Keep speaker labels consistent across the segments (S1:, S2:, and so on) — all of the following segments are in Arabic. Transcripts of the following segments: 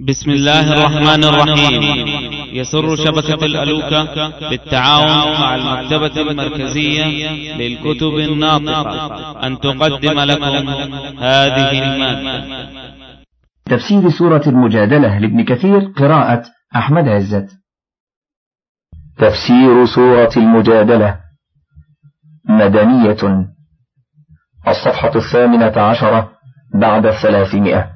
S1: بسم الله الرحمن الرحيم يسر شبكة الألوكة بالتعاون مع المكتبة المركزية للكتب الناطقة أن تقدم لكم هذه المادة تفسير سورة المجادلة لابن كثير قراءة أحمد عزت تفسير سورة المجادلة مدنية الصفحة الثامنة عشرة بعد الثلاثمائة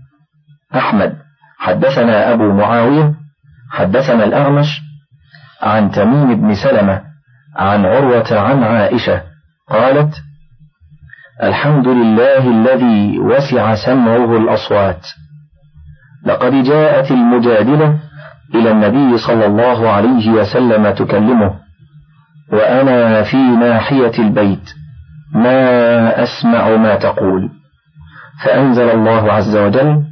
S1: أحمد حدثنا أبو معاوية حدثنا الأعمش عن تميم بن سلمة عن عروة عن عائشة قالت الحمد لله الذي وسع سمعه الأصوات لقد جاءت المجادلة إلى النبي صلى الله عليه وسلم تكلمه وأنا في ناحية البيت ما أسمع ما تقول فأنزل الله عز وجل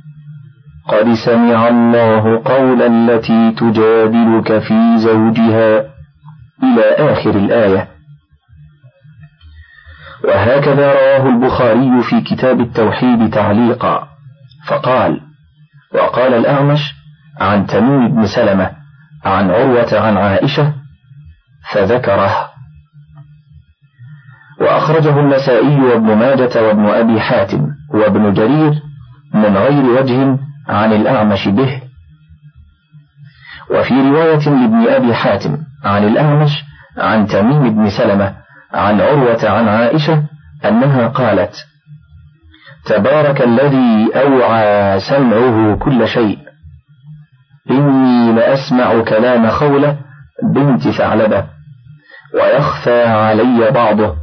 S1: قد سمع الله قول التي تجادلك في زوجها إلى آخر الآية وهكذا رواه البخاري في كتاب التوحيد تعليقا فقال وقال الأعمش عن تميم بن سلمة عن عروة عن عائشة فذكره وأخرجه النسائي وابن ماجة وابن أبي حاتم وابن جرير من غير وجه عن الأعمش به وفي رواية لابن أبي حاتم عن الأعمش عن تميم بن سلمة عن عروة عن عائشة أنها قالت تبارك الذي أوعى سمعه كل شيء إني لأسمع كلام خولة بنت ثعلبة ويخفى علي بعضه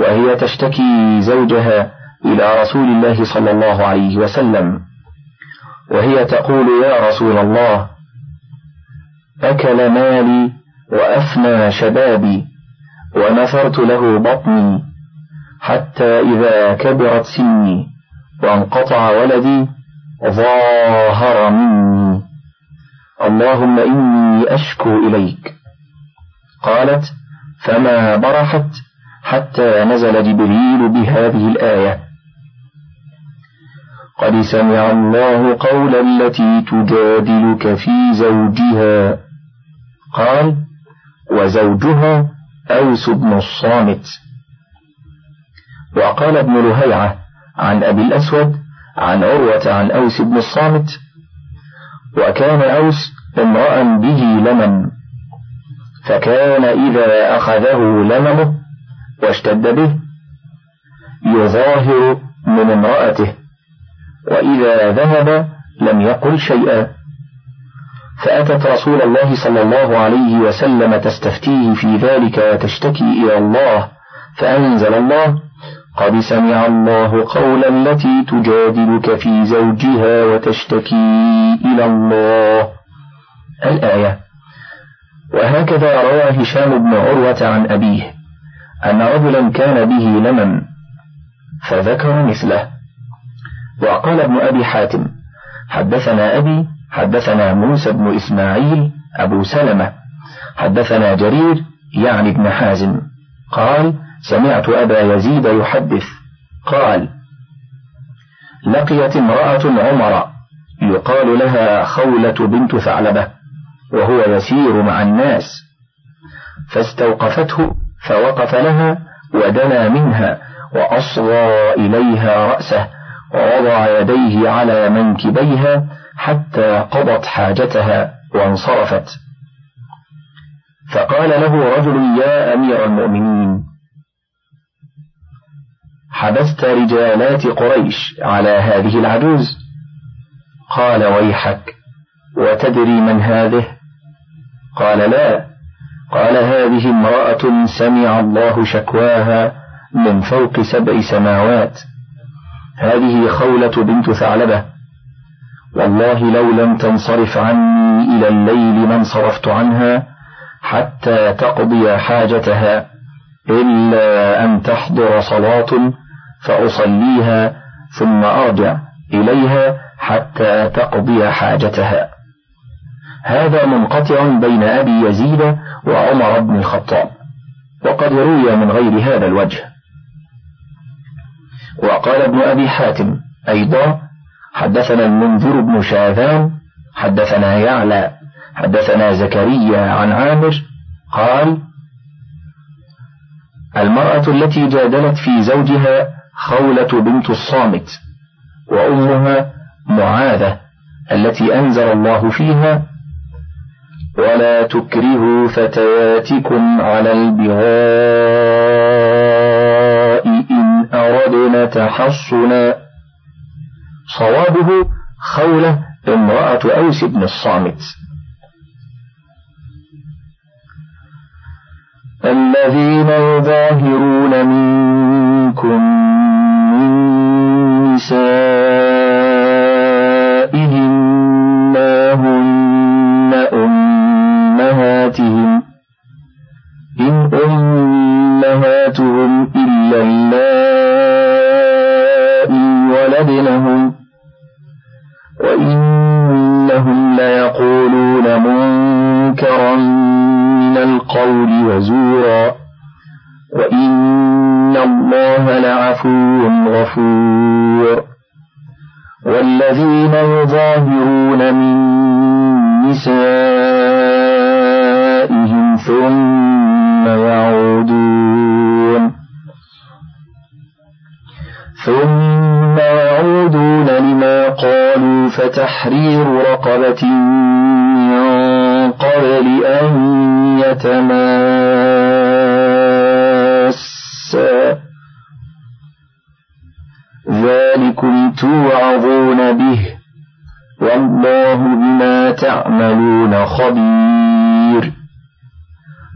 S1: وهي تشتكي زوجها إلى رسول الله صلى الله عليه وسلم وهي تقول يا رسول الله أكل مالي وأفنى شبابي ونثرت له بطني حتى إذا كبرت سني وانقطع ولدي ظاهر مني اللهم إني أشكو إليك قالت فما برحت حتى نزل جبريل بهذه الآية قد سمع الله قول التي تجادلك في زوجها قال وزوجها أوس بن الصامت وقال ابن لهيعة عن أبي الأسود عن عروة عن أوس بن الصامت وكان أوس امرأ به لمم فكان إذا أخذه لممه واشتد به يظاهر من امرأته وإذا ذهب لم يقل شيئا فأتت رسول الله صلى الله عليه وسلم تستفتيه في ذلك وتشتكي إلى الله فأنزل الله قد سمع الله قول التي تجادلك في زوجها وتشتكي إلى الله الآية وهكذا روى هشام بن عروة عن أبيه أن رجلا كان به لمن فذكر مثله وقال ابن أبي حاتم حدثنا أبي حدثنا موسى بن إسماعيل أبو سلمة حدثنا جرير يعني ابن حازم قال سمعت أبا يزيد يحدث قال لقيت امرأة عمر يقال لها خولة بنت ثعلبة وهو يسير مع الناس فاستوقفته فوقف لها ودنا منها وأصغى إليها رأسه ووضع يديه على منكبيها حتى قضت حاجتها وانصرفت فقال له رجل يا امير المؤمنين حبست رجالات قريش على هذه العجوز قال ويحك وتدري من هذه قال لا قال هذه امراه سمع الله شكواها من فوق سبع سماوات هذه خولة بنت ثعلبة والله لو لم تنصرف عني إلى الليل ما انصرفت عنها حتى تقضي حاجتها إلا أن تحضر صلاة فأصليها ثم أرجع إليها حتى تقضي حاجتها هذا منقطع بين أبي يزيد وعمر بن الخطاب وقد روي من غير هذا الوجه وقال ابن أبي حاتم أيضا حدثنا المنذر بن شاذان حدثنا يعلى حدثنا زكريا عن عامر قال المرأة التي جادلت في زوجها خولة بنت الصامت وأمها معاذة التي أنزل الله فيها ولا تكرهوا فتياتكم على البغاء علينا تحصنا صوابه خولة امرأة أوس بن الصامت الذين يظاهرون منكم من نسائهم ما هن أمهاتهم إن أمهاتهم إلا الله الولد لهم وإنهم ليقولون منكرا من القول وزورا وإن الله لعفو غفور والذين يظاهرون من نسائهم ثم يعودون ثم يعودون لما قالوا فتحرير رقبة من قبل أن يتماسا ذلكم توعظون به والله بما تعملون خبير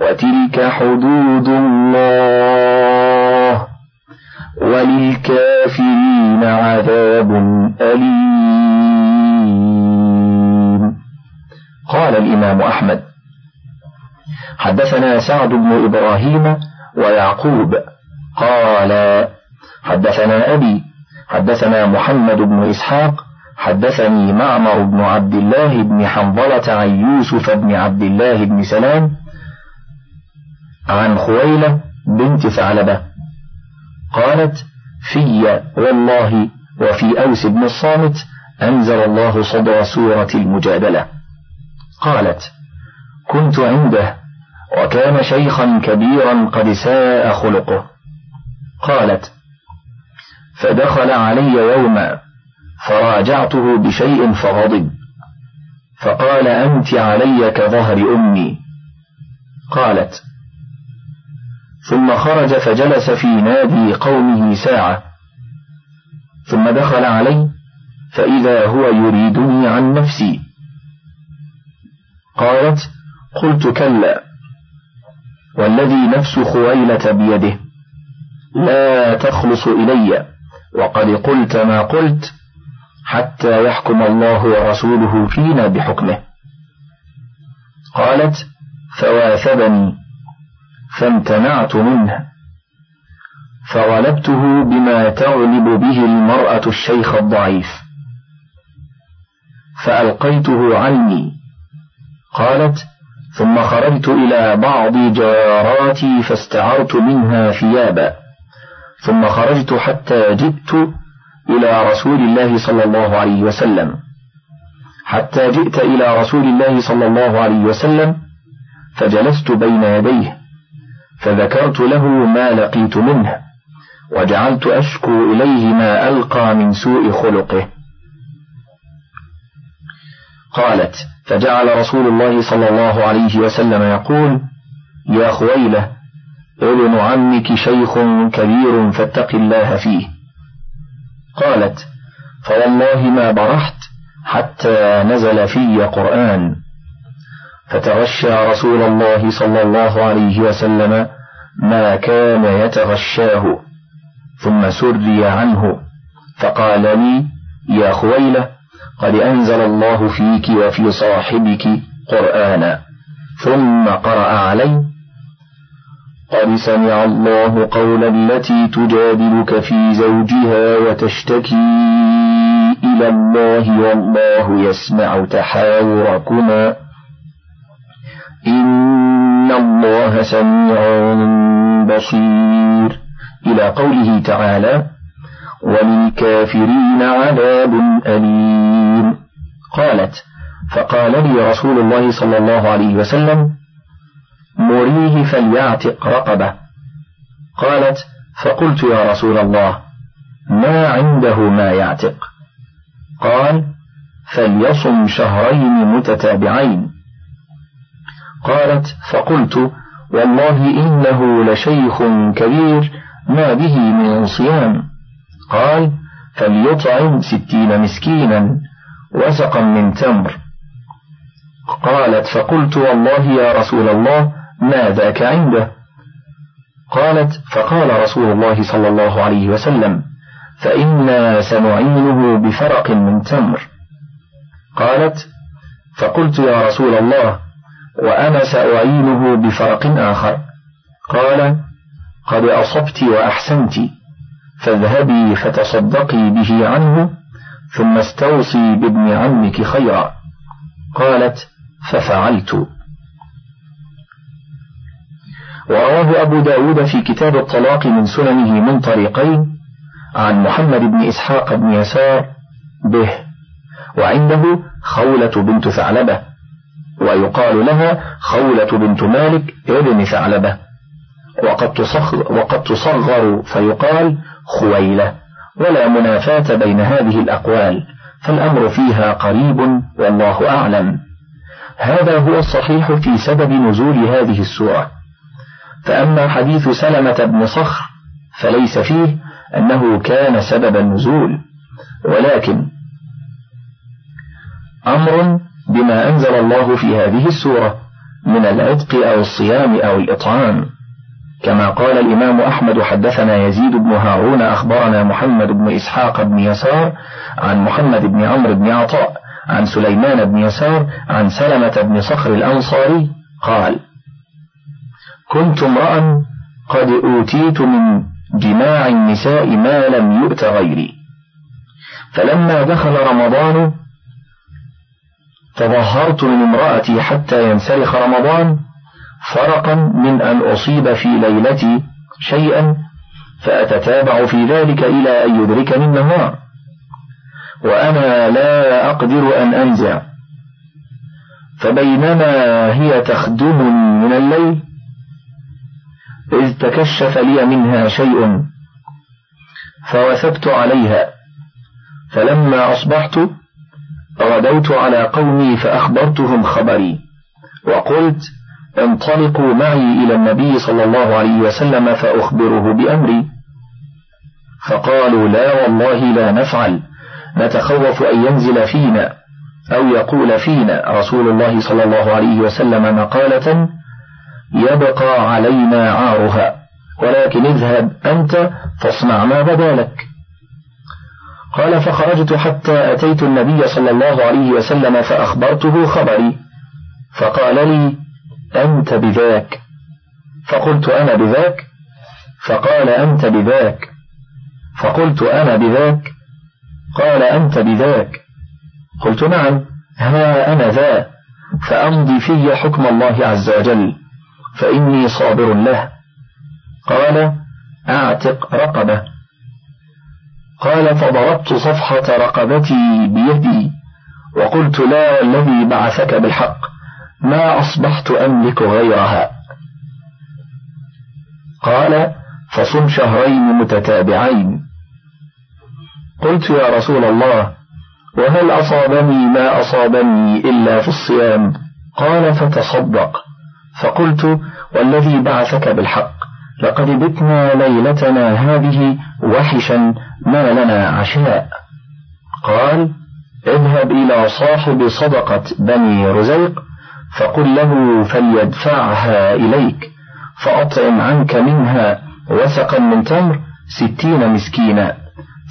S1: وتلك حدود الله وللكافرين عذاب أليم قال الإمام أحمد حدثنا سعد بن إبراهيم ويعقوب قال حدثنا أبي حدثنا محمد بن إسحاق حدثني معمر بن عبد الله بن حنظلة عن يوسف بن عبد الله بن سلام عن خويلة بنت ثعلبة قالت في والله وفي أوس بن الصامت أنزل الله صدر سورة المجادلة قالت كنت عنده وكان شيخا كبيرا قد ساء خلقه قالت فدخل علي يوما فراجعته بشيء فغضب فقال أنت علي كظهر أمي قالت ثم خرج فجلس في نادي قومه ساعة ثم دخل علي فإذا هو يريدني عن نفسي قالت قلت كلا والذي نفس خويلة بيده لا تخلص إلي وقد قلت ما قلت حتى يحكم الله ورسوله فينا بحكمه قالت فواثبني فامتنعت منه فغلبته بما تغلب به المرأة الشيخ الضعيف فألقيته عني قالت ثم خرجت إلى بعض جاراتي فاستعرت منها ثيابا ثم خرجت حتى جئت إلى رسول الله صلى الله عليه وسلم حتى جئت إلى رسول الله صلى الله عليه وسلم فجلست بين يديه فذكرت له ما لقيت منه وجعلت أشكو إليه ما ألقى من سوء خلقه قالت فجعل رسول الله صلى الله عليه وسلم يقول يا خويلة ابن عمك شيخ كبير فاتق الله فيه قالت فوالله ما برحت حتى نزل في قرآن فتغشى رسول الله صلى الله عليه وسلم ما كان يتغشاه ثم سري عنه فقال لي يا خويلة قد أنزل الله فيك وفي صاحبك قرآنا ثم قرأ علي قد سمع الله قول التي تجادلك في زوجها وتشتكي إلى الله والله يسمع تحاوركما إن الله سميع بصير إلى قوله تعالى وللكافرين عذاب أليم قالت فقال لي رسول الله صلى الله عليه وسلم مريه فليعتق رقبة قالت فقلت يا رسول الله ما عنده ما يعتق قال فليصم شهرين متتابعين قالت فقلت والله إنه لشيخ كبير ما به من صيام قال فليطعم ستين مسكينا وسقا من تمر قالت فقلت والله يا رسول الله ما ذاك عنده قالت فقال رسول الله صلى الله عليه وسلم فإنا سنعينه بفرق من تمر قالت فقلت يا رسول الله وأنا سأعينه بفرق آخر قال قد أصبت وأحسنت فاذهبي فتصدقي به عنه ثم استوصي بابن عمك خيرا قالت ففعلت ورواه أبو داود في كتاب الطلاق من سننه من طريقين عن محمد بن إسحاق بن يسار به وعنده خولة بنت ثعلبة ويقال لها خولة بنت مالك ابن ثعلبة وقد تصغر, وقد تصغر فيقال خويلة ولا منافاة بين هذه الأقوال فالأمر فيها قريب والله أعلم هذا هو الصحيح في سبب نزول هذه السورة فأما حديث سلمة بن صخر فليس فيه أنه كان سبب النزول ولكن أمر بما أنزل الله في هذه السورة من العتق أو الصيام أو الإطعام كما قال الإمام أحمد حدثنا يزيد بن هارون أخبرنا محمد بن إسحاق بن يسار عن محمد بن عمرو بن عطاء عن سليمان بن يسار عن سلمة بن صخر الأنصاري قال كنت امرأ قد أوتيت من جماع النساء ما لم يؤت غيري فلما دخل رمضان تظهرت من امرأتي حتى ينسلخ رمضان فرقا من أن أصيب في ليلتي شيئا فأتتابع في ذلك إلى أن يدركني النهار وأنا لا أقدر أن أنزع فبينما هي تخدمني من الليل إذ تكشف لي منها شيء فوثبت عليها فلما أصبحت غدوت على قومي فأخبرتهم خبري وقلت انطلقوا معي إلى النبي صلى الله عليه وسلم فأخبره بأمري فقالوا لا والله لا نفعل نتخوف أن ينزل فينا أو يقول فينا رسول الله صلى الله عليه وسلم مقالة يبقى علينا عارها ولكن اذهب أنت فاصنع ما بدا لك قال فخرجت حتى أتيت النبي صلى الله عليه وسلم فأخبرته خبري فقال لي أنت بذاك فقلت أنا بذاك فقال أنت بذاك فقلت أنا بذاك قال أنت بذاك قلت نعم ها أنا ذا فأمضي في حكم الله عز وجل فإني صابر له قال أعتق رقبة قال فضربت صفحة رقبتي بيدي وقلت لا الذي بعثك بالحق ما أصبحت أملك غيرها قال فصم شهرين متتابعين قلت يا رسول الله وهل أصابني ما أصابني إلا في الصيام قال فتصدق فقلت والذي بعثك بالحق لقد بتنا ليلتنا هذه وحشا ما لنا عشاء قال اذهب إلى صاحب صدقة بني رزيق فقل له فليدفعها إليك فأطعم عنك منها وثقا من تمر ستين مسكينا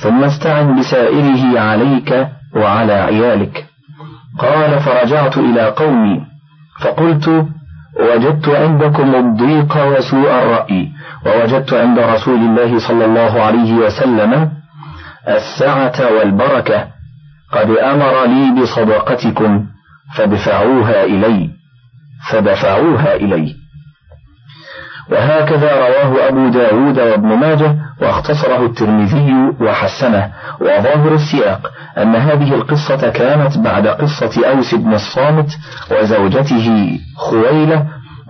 S1: ثم استعن بسائره عليك وعلى عيالك قال فرجعت إلى قومي فقلت وجدت عندكم الضيق وسوء الرأي ووجدت عند رسول الله صلى الله عليه وسلم السعة والبركة قد أمر لي بصدقتكم فدفعوها إلي فدفعوها إلي وهكذا رواه أبو داود وابن ماجه واختصره الترمذي وحسنه وظاهر السياق أن هذه القصة كانت بعد قصة أوس بن الصامت وزوجته خويلة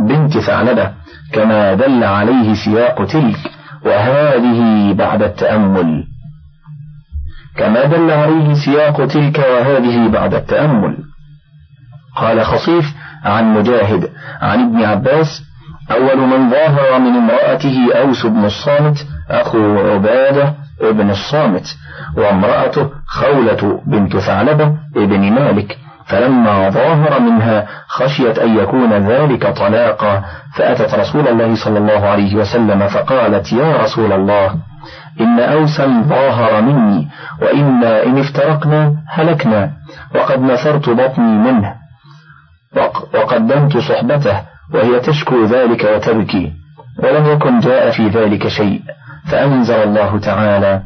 S1: بنت ثعلبة كما دل عليه سياق تلك وهذه بعد التأمل كما دل عليه سياق تلك وهذه بعد التأمل قال خصيف عن مجاهد عن ابن عباس أول من ظاهر من امرأته أوس بن الصامت أخو عبادة بن الصامت وامرأته خولة بنت ثعلبة بن مالك فلما ظاهر منها خشيت أن يكون ذلك طلاقا فأتت رسول الله صلى الله عليه وسلم فقالت يا رسول الله إن أوسا ظاهر مني وإنا إن افترقنا هلكنا وقد نفرت بطني منه وقدمت صحبته وهي تشكو ذلك وتبكي ولم يكن جاء في ذلك شيء فأنزل الله تعالى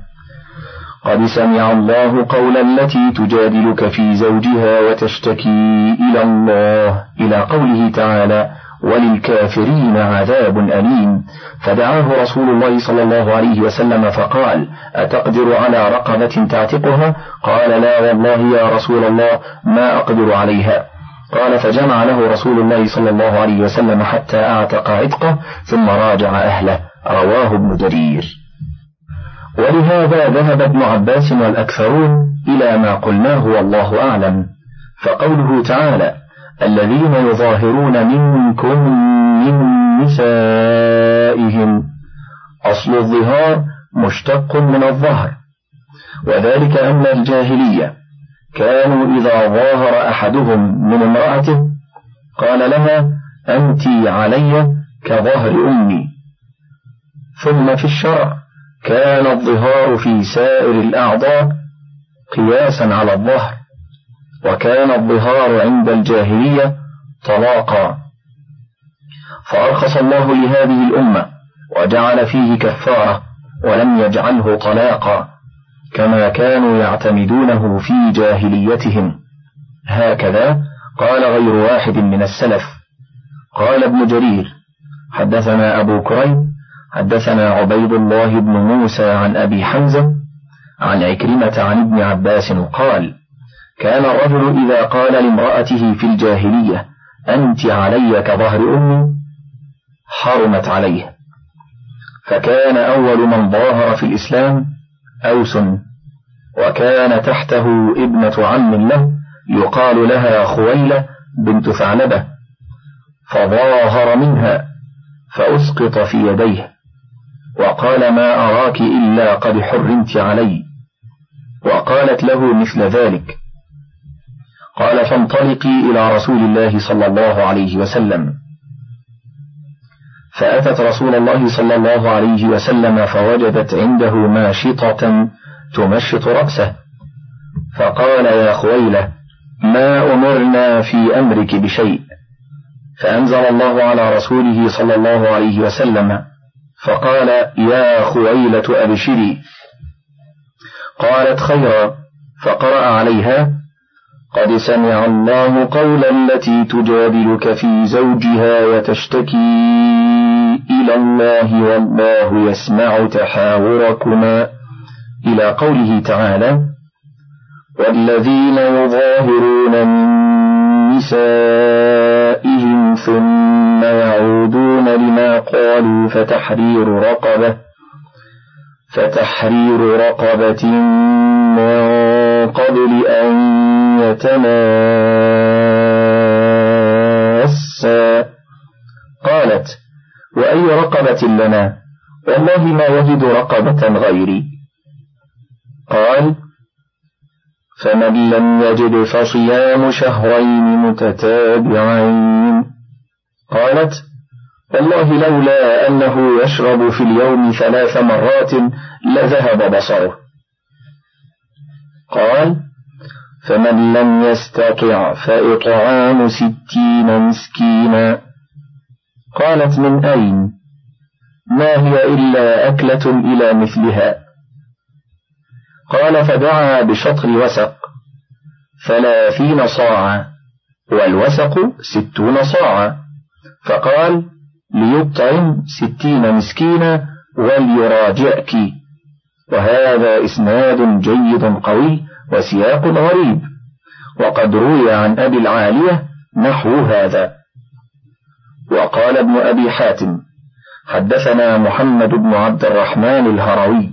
S1: قد سمع الله قول التي تجادلك في زوجها وتشتكي إلى الله إلى قوله تعالى وللكافرين عذاب أليم فدعاه رسول الله صلى الله عليه وسلم فقال أتقدر على رقبة تعتقها قال لا والله يا رسول الله ما أقدر عليها قال فجمع له رسول الله صلى الله عليه وسلم حتى أعتق عتقه ثم راجع أهله رواه ابن جرير ولهذا ذهب ابن عباس والأكثرون إلى ما قلناه والله أعلم فقوله تعالى الذين يظاهرون منكم من نسائهم أصل الظهار مشتق من الظهر وذلك أن الجاهلية كانوا إذا ظاهر أحدهم من امرأته قال لها أنت علي كظهر أمي ثم في الشرع كان الظهار في سائر الأعضاء قياسا على الظهر وكان الظهار عند الجاهلية طلاقا فأرخص الله لهذه الأمة وجعل فيه كفارة ولم يجعله طلاقا كما كانوا يعتمدونه في جاهليتهم هكذا قال غير واحد من السلف قال ابن جرير حدثنا أبو كريم حدثنا عبيد الله بن موسى عن أبي حمزة عن عكرمة عن ابن عباس قال كان الرجل إذا قال لامرأته في الجاهلية أنت علي كظهر أمي حرمت عليه فكان أول من ظاهر في الإسلام أوس وكان تحته ابنة عم له يقال لها خويلة بنت ثعلبة فظاهر منها فأسقط في يديه وقال ما أراك إلا قد حرمت علي وقالت له مثل ذلك قال فانطلقي إلى رسول الله صلى الله عليه وسلم فأتت رسول الله صلى الله عليه وسلم فوجدت عنده ماشطة تمشط رأسه فقال يا خويلة ما أمرنا في أمرك بشيء فأنزل الله على رسوله صلى الله عليه وسلم فقال يا خويلة أبشري قالت خيرا فقرأ عليها قد سمع الله قول التي تجادلك في زوجها وتشتكي إلى الله والله يسمع تحاوركما إلى قوله تعالى والذين يظاهرون من نسائهم ثم يعودون لما قالوا فتحرير رقبة فتحرير رقبة من قبل أن يتماسا قالت وأي رقبة لنا والله ما يجد رقبة غيري قال فمن لم يجد فصيام شهرين متتابعين قالت والله لولا أنه يشرب في اليوم ثلاث مرات لذهب بصره قال فمن لم يستطع فإطعام ستين مسكينا قالت من أين ما هي إلا أكلة إلى مثلها قال فدعا بشطر وسق ثلاثين صاعا والوسق ستون صاعا فقال ليطعم ستين مسكينا وليراجعك وهذا إسناد جيد قوي وسياق غريب وقد روي عن أبي العالية نحو هذا وقال ابن أبي حاتم حدثنا محمد بن عبد الرحمن الهروي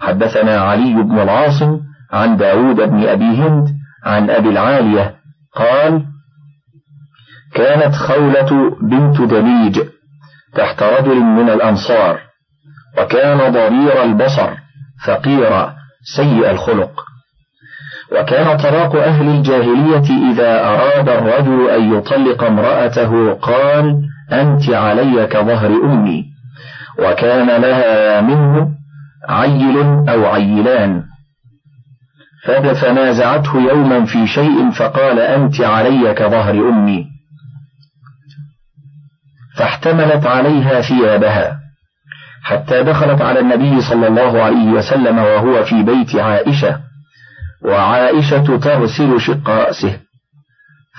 S1: حدثنا علي بن العاصم عن داود بن أبي هند عن أبي العالية قال كانت خولة بنت دليج تحت رجل من الأنصار وكان ضرير البصر فقير سيء الخلق وكان طلاق أهل الجاهلية إذا أراد الرجل أن يطلق امرأته قال أنت علي كظهر أمي وكان لها منه عيل أو عيلان فنازعته يوما في شيء فقال أنت علي كظهر أمي فاحتملت عليها ثيابها حتى دخلت على النبي صلى الله عليه وسلم وهو في بيت عائشة وعائشة تغسل شق رأسه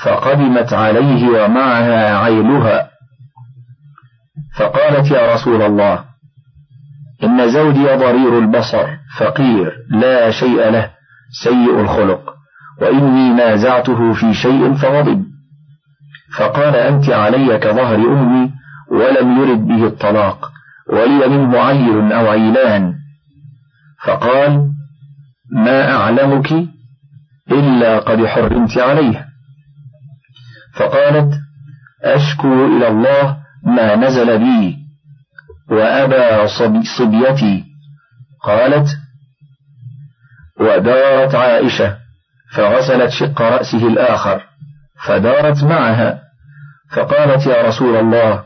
S1: فقدمت عليه ومعها عيلها فقالت يا رسول الله إن زوجي ضرير البصر فقير لا شيء له سيء الخلق وإني نازعته في شيء فغضب فقال أنت علي كظهر أمي ولم يرد به الطلاق ولي منه عيل أو عيلان فقال ما أعلمك إلا قد حرمت عليه فقالت أشكو إلى الله ما نزل بي وأبى صبي صبيتي قالت ودارت عائشة فغسلت شق رأسه الآخر فدارت معها فقالت يا رسول الله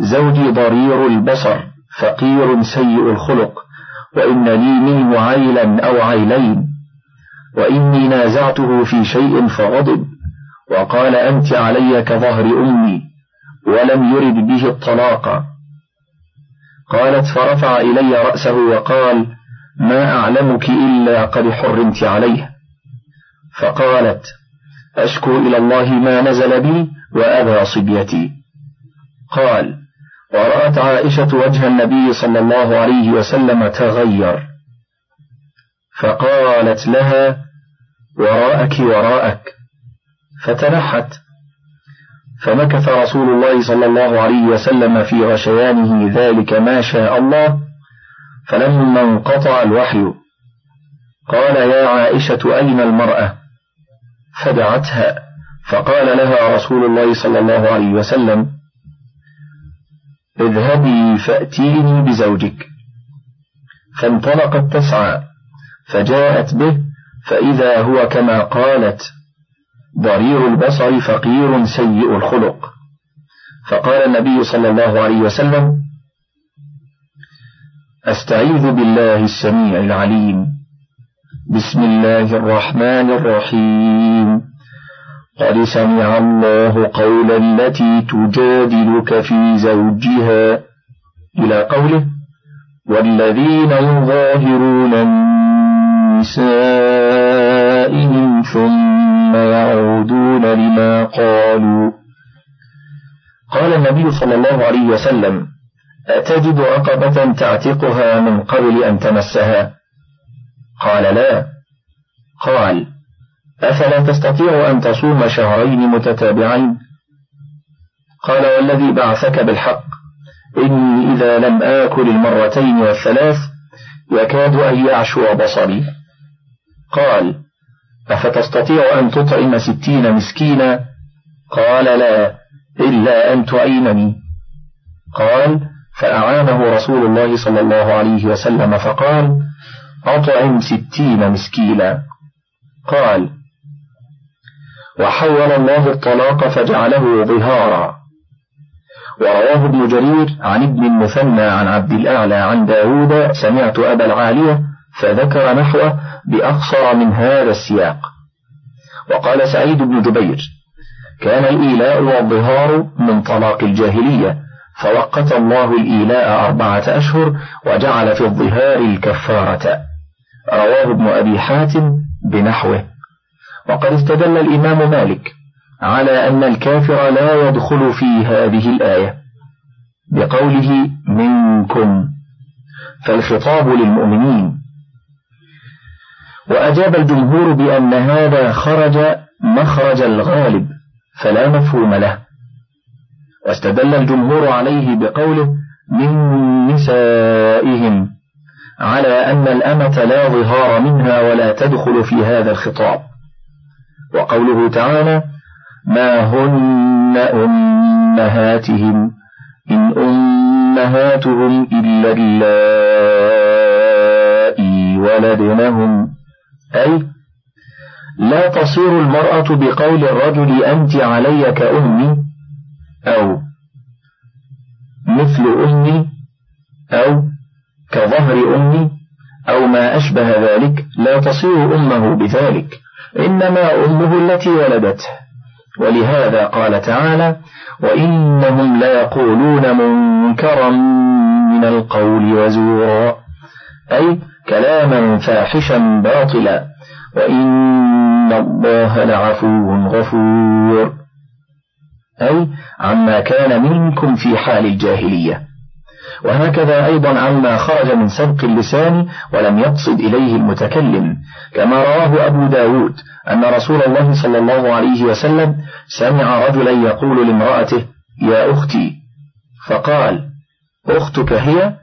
S1: زوجي ضرير البصر فقير سيء الخلق وإن لي منه عيلا أو عيلين وإني نازعته في شيء فغضب وقال أنت علي كظهر أمي ولم يرد به الطلاق قالت فرفع إلي رأسه وقال ما أعلمك إلا قد حرمت عليه فقالت أشكو إلى الله ما نزل بي وأبى صبيتي قال ورأت عائشة وجه النبي صلى الله عليه وسلم تغير فقالت لها وراءك وراءك فتنحت فمكث رسول الله صلى الله عليه وسلم في غشيانه ذلك ما شاء الله فلما انقطع الوحي قال يا عائشة أين المرأة فدعتها فقال لها رسول الله صلى الله عليه وسلم اذهبي فأتيني بزوجك فانطلقت تسعى فجاءت به فإذا هو كما قالت ضرير البصر فقير سيء الخلق فقال النبي صلى الله عليه وسلم أستعيذ بالله السميع العليم بسم الله الرحمن الرحيم قد سمع الله قول التي تجادلك في زوجها إلى قوله والذين يظاهرون النساء نسائهم ثم يعودون لما قالوا قال النبي صلى الله عليه وسلم أتجد عقبة تعتقها من قبل أن تمسها قال لا قال أفلا تستطيع أن تصوم شهرين متتابعين قال والذي بعثك بالحق إني إذا لم آكل المرتين والثلاث يكاد أن يعشو بصري قال أفتستطيع أن تطعم ستين مسكينا قال لا إلا أن تعينني قال فأعانه رسول الله صلى الله عليه وسلم فقال أطعم ستين مسكينا قال وحول الله الطلاق فجعله ظهارا ورواه ابن جرير عن ابن المثنى عن عبد الأعلى عن داود سمعت أبا العالية فذكر نحوه بأقصر من هذا السياق وقال سعيد بن جبير كان الإيلاء والظهار من طلاق الجاهلية فوقت الله الإيلاء أربعة أشهر وجعل في الظهار الكفارة رواه ابن أبي حاتم بنحوه وقد استدل الإمام مالك على أن الكافر لا يدخل في هذه الآية بقوله منكم فالخطاب للمؤمنين وأجاب الجمهور بأن هذا خرج مخرج الغالب فلا مفهوم له واستدل الجمهور عليه بقوله من نسائهم على أن الأمة لا ظهار منها ولا تدخل في هذا الخطاب وقوله تعالى ما هن أمهاتهم إن أمهاتهم إلا اللائي ولدنهم أي لا تصير المرأة بقول الرجل أنت علي كأمي أو مثل أمي أو كظهر أمي أو ما أشبه ذلك لا تصير أمه بذلك إنما أمه التي ولدته ولهذا قال تعالى وإنهم ليقولون منكرا من القول وزورا أي كلاما فاحشا باطلا وإن الله لعفو غفور أي عما كان منكم في حال الجاهلية وهكذا أيضا عما خرج من سبق اللسان ولم يقصد إليه المتكلم كما رواه أبو داود أن رسول الله صلى الله عليه وسلم سمع رجلا يقول لامرأته يا أختي فقال أختك هي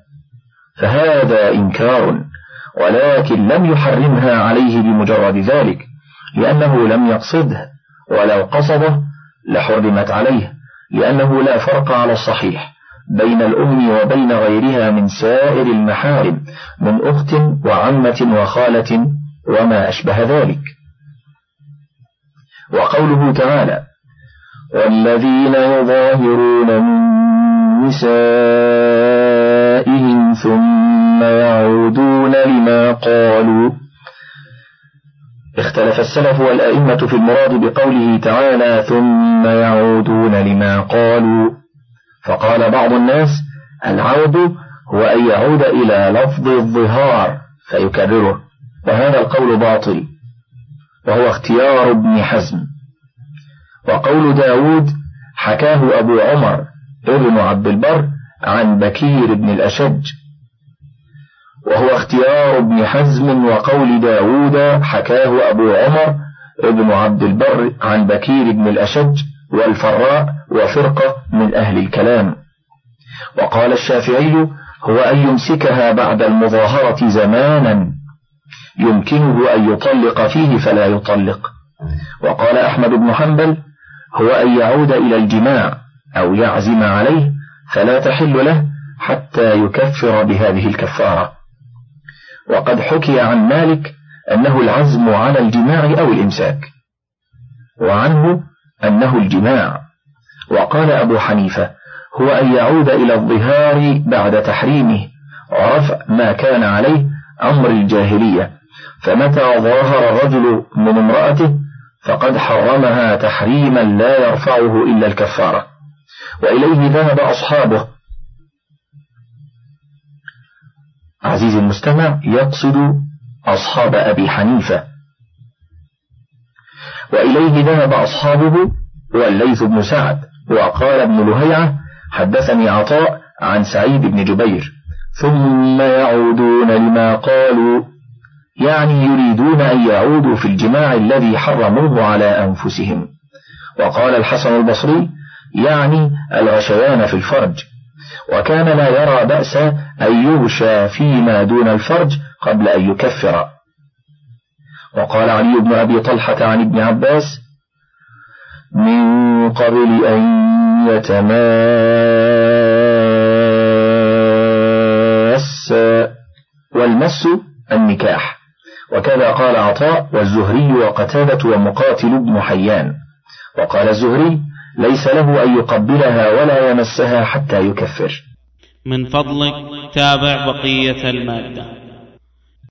S1: فهذا إنكار ولكن لم يحرمها عليه بمجرد ذلك لأنه لم يقصده ولو قصده لحرمت عليه لأنه لا فرق على الصحيح بين الأم وبين غيرها من سائر المحارم من أخت وعمة وخالة وما أشبه ذلك وقوله تعالى والذين يظاهرون من نسائهم ثم يعودون لما قالوا اختلف السلف والأئمة في المراد بقوله تعالى ثم يعودون لما قالوا فقال بعض الناس العود هو أن يعود إلى لفظ الظهار فيكرره وهذا القول باطل وهو اختيار ابن حزم وقول داود حكاه أبو عمر ابن عبد البر عن بكير بن الأشج وهو اختيار ابن حزم وقول داود حكاه أبو عمر ابن عبد البر عن بكير بن الأشج والفراء وفرقة من أهل الكلام وقال الشافعي هو أن يمسكها بعد المظاهرة زمانا يمكنه أن يطلق فيه فلا يطلق وقال أحمد بن حنبل هو أن يعود إلى الجماع أو يعزم عليه فلا تحل له حتى يكفر بهذه الكفارة وقد حكي عن مالك أنه العزم على الجماع أو الإمساك وعنه أنه الجماع وقال أبو حنيفة هو أن يعود إلى الظهار بعد تحريمه عرف ما كان عليه أمر الجاهلية فمتى ظاهر الرجل من امرأته فقد حرمها تحريما لا يرفعه إلا الكفارة وإليه ذهب أصحابه عزيزي المستمع يقصد أصحاب أبي حنيفة وإليه ذهب أصحابه والليث بن سعد وقال ابن لهيعة حدثني عطاء عن سعيد بن جبير ثم يعودون لما قالوا يعني يريدون أن يعودوا في الجماع الذي حرموه على أنفسهم وقال الحسن البصري يعني الغشيان في الفرج وكان لا يرى بأس أن يغشى فيما دون الفرج قبل أن يكفر وقال علي بن أبي طلحة عن ابن عباس من قبل أن يتماس والمس النكاح وكذا قال عطاء والزهري وقتادة ومقاتل بن حيان وقال الزهري ليس له أن يقبلها ولا يمسها حتى يكفر
S2: من فضلك تابع بقية المادة